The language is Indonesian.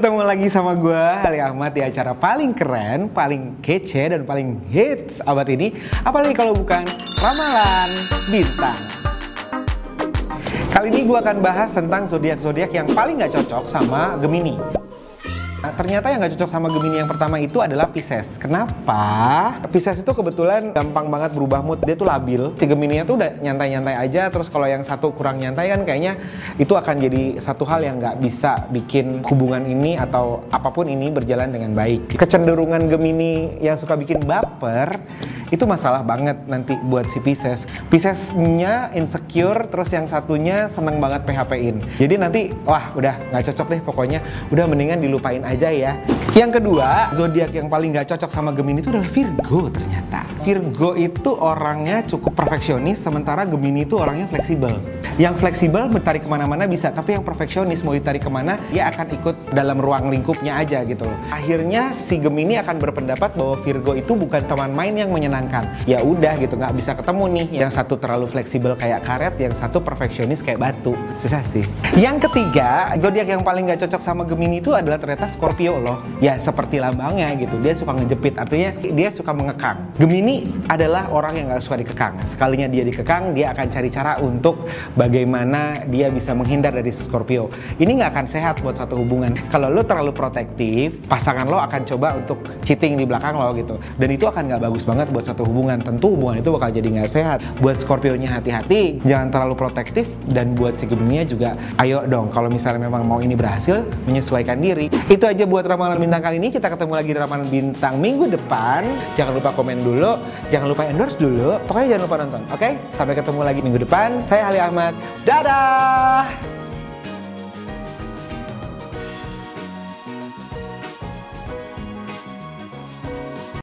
Ketemu lagi sama gue, Ali Ahmad di acara paling keren, paling kece, dan paling hits abad ini. Apalagi kalau bukan Ramalan Bintang. Kali ini gue akan bahas tentang zodiak-zodiak yang paling gak cocok sama Gemini. Nah, ternyata yang nggak cocok sama Gemini yang pertama itu adalah Pisces. Kenapa? Pisces itu kebetulan gampang banget berubah mood. Dia tuh labil. Si Gemini tuh udah nyantai-nyantai aja. Terus kalau yang satu kurang nyantai kan kayaknya itu akan jadi satu hal yang nggak bisa bikin hubungan ini atau apa pun ini berjalan dengan baik. Kecenderungan Gemini yang suka bikin baper itu masalah banget nanti buat si Pisces. Piscesnya insecure, terus yang satunya seneng banget PHP-in. Jadi nanti, wah udah nggak cocok deh pokoknya. Udah mendingan dilupain aja ya. Yang kedua, zodiak yang paling gak cocok sama Gemini itu adalah Virgo ternyata. Virgo itu orangnya cukup perfeksionis, sementara Gemini itu orangnya fleksibel. Yang fleksibel ditarik ke mana-mana bisa, tapi yang perfeksionis mau ditarik ke mana, dia akan ikut dalam ruang lingkupnya aja gitu loh. Akhirnya si Gemini akan berpendapat bahwa Virgo itu bukan teman main yang menyenangkan. Ya udah gitu, nggak bisa ketemu nih. Yang satu terlalu fleksibel kayak karet, yang satu perfeksionis kayak batu. Susah sih. Yang ketiga, zodiak yang paling gak cocok sama Gemini itu adalah ternyata Scorpio loh. Ya seperti lambangnya gitu, dia suka ngejepit, artinya dia suka mengekang. Gemini adalah orang yang gak suka dikekang. Sekalinya dia dikekang, dia akan cari cara untuk bagaimana dia bisa menghindar dari Scorpio. Ini nggak akan sehat buat satu hubungan. Kalau lo terlalu protektif, pasangan lo akan coba untuk cheating di belakang lo gitu. Dan itu akan nggak bagus banget buat satu hubungan. Tentu hubungan itu bakal jadi nggak sehat. Buat Scorpio-nya hati-hati, jangan terlalu protektif. Dan buat si Gemini juga, ayo dong kalau misalnya memang mau ini berhasil, menyesuaikan diri. Itu aja buat ramalan bintang kali ini. Kita ketemu lagi di ramalan bintang minggu depan. Jangan lupa komen dulu, jangan lupa endorse dulu. Pokoknya jangan lupa nonton. Oke, sampai ketemu lagi minggu depan. Saya Ali Ahmad. Dadah!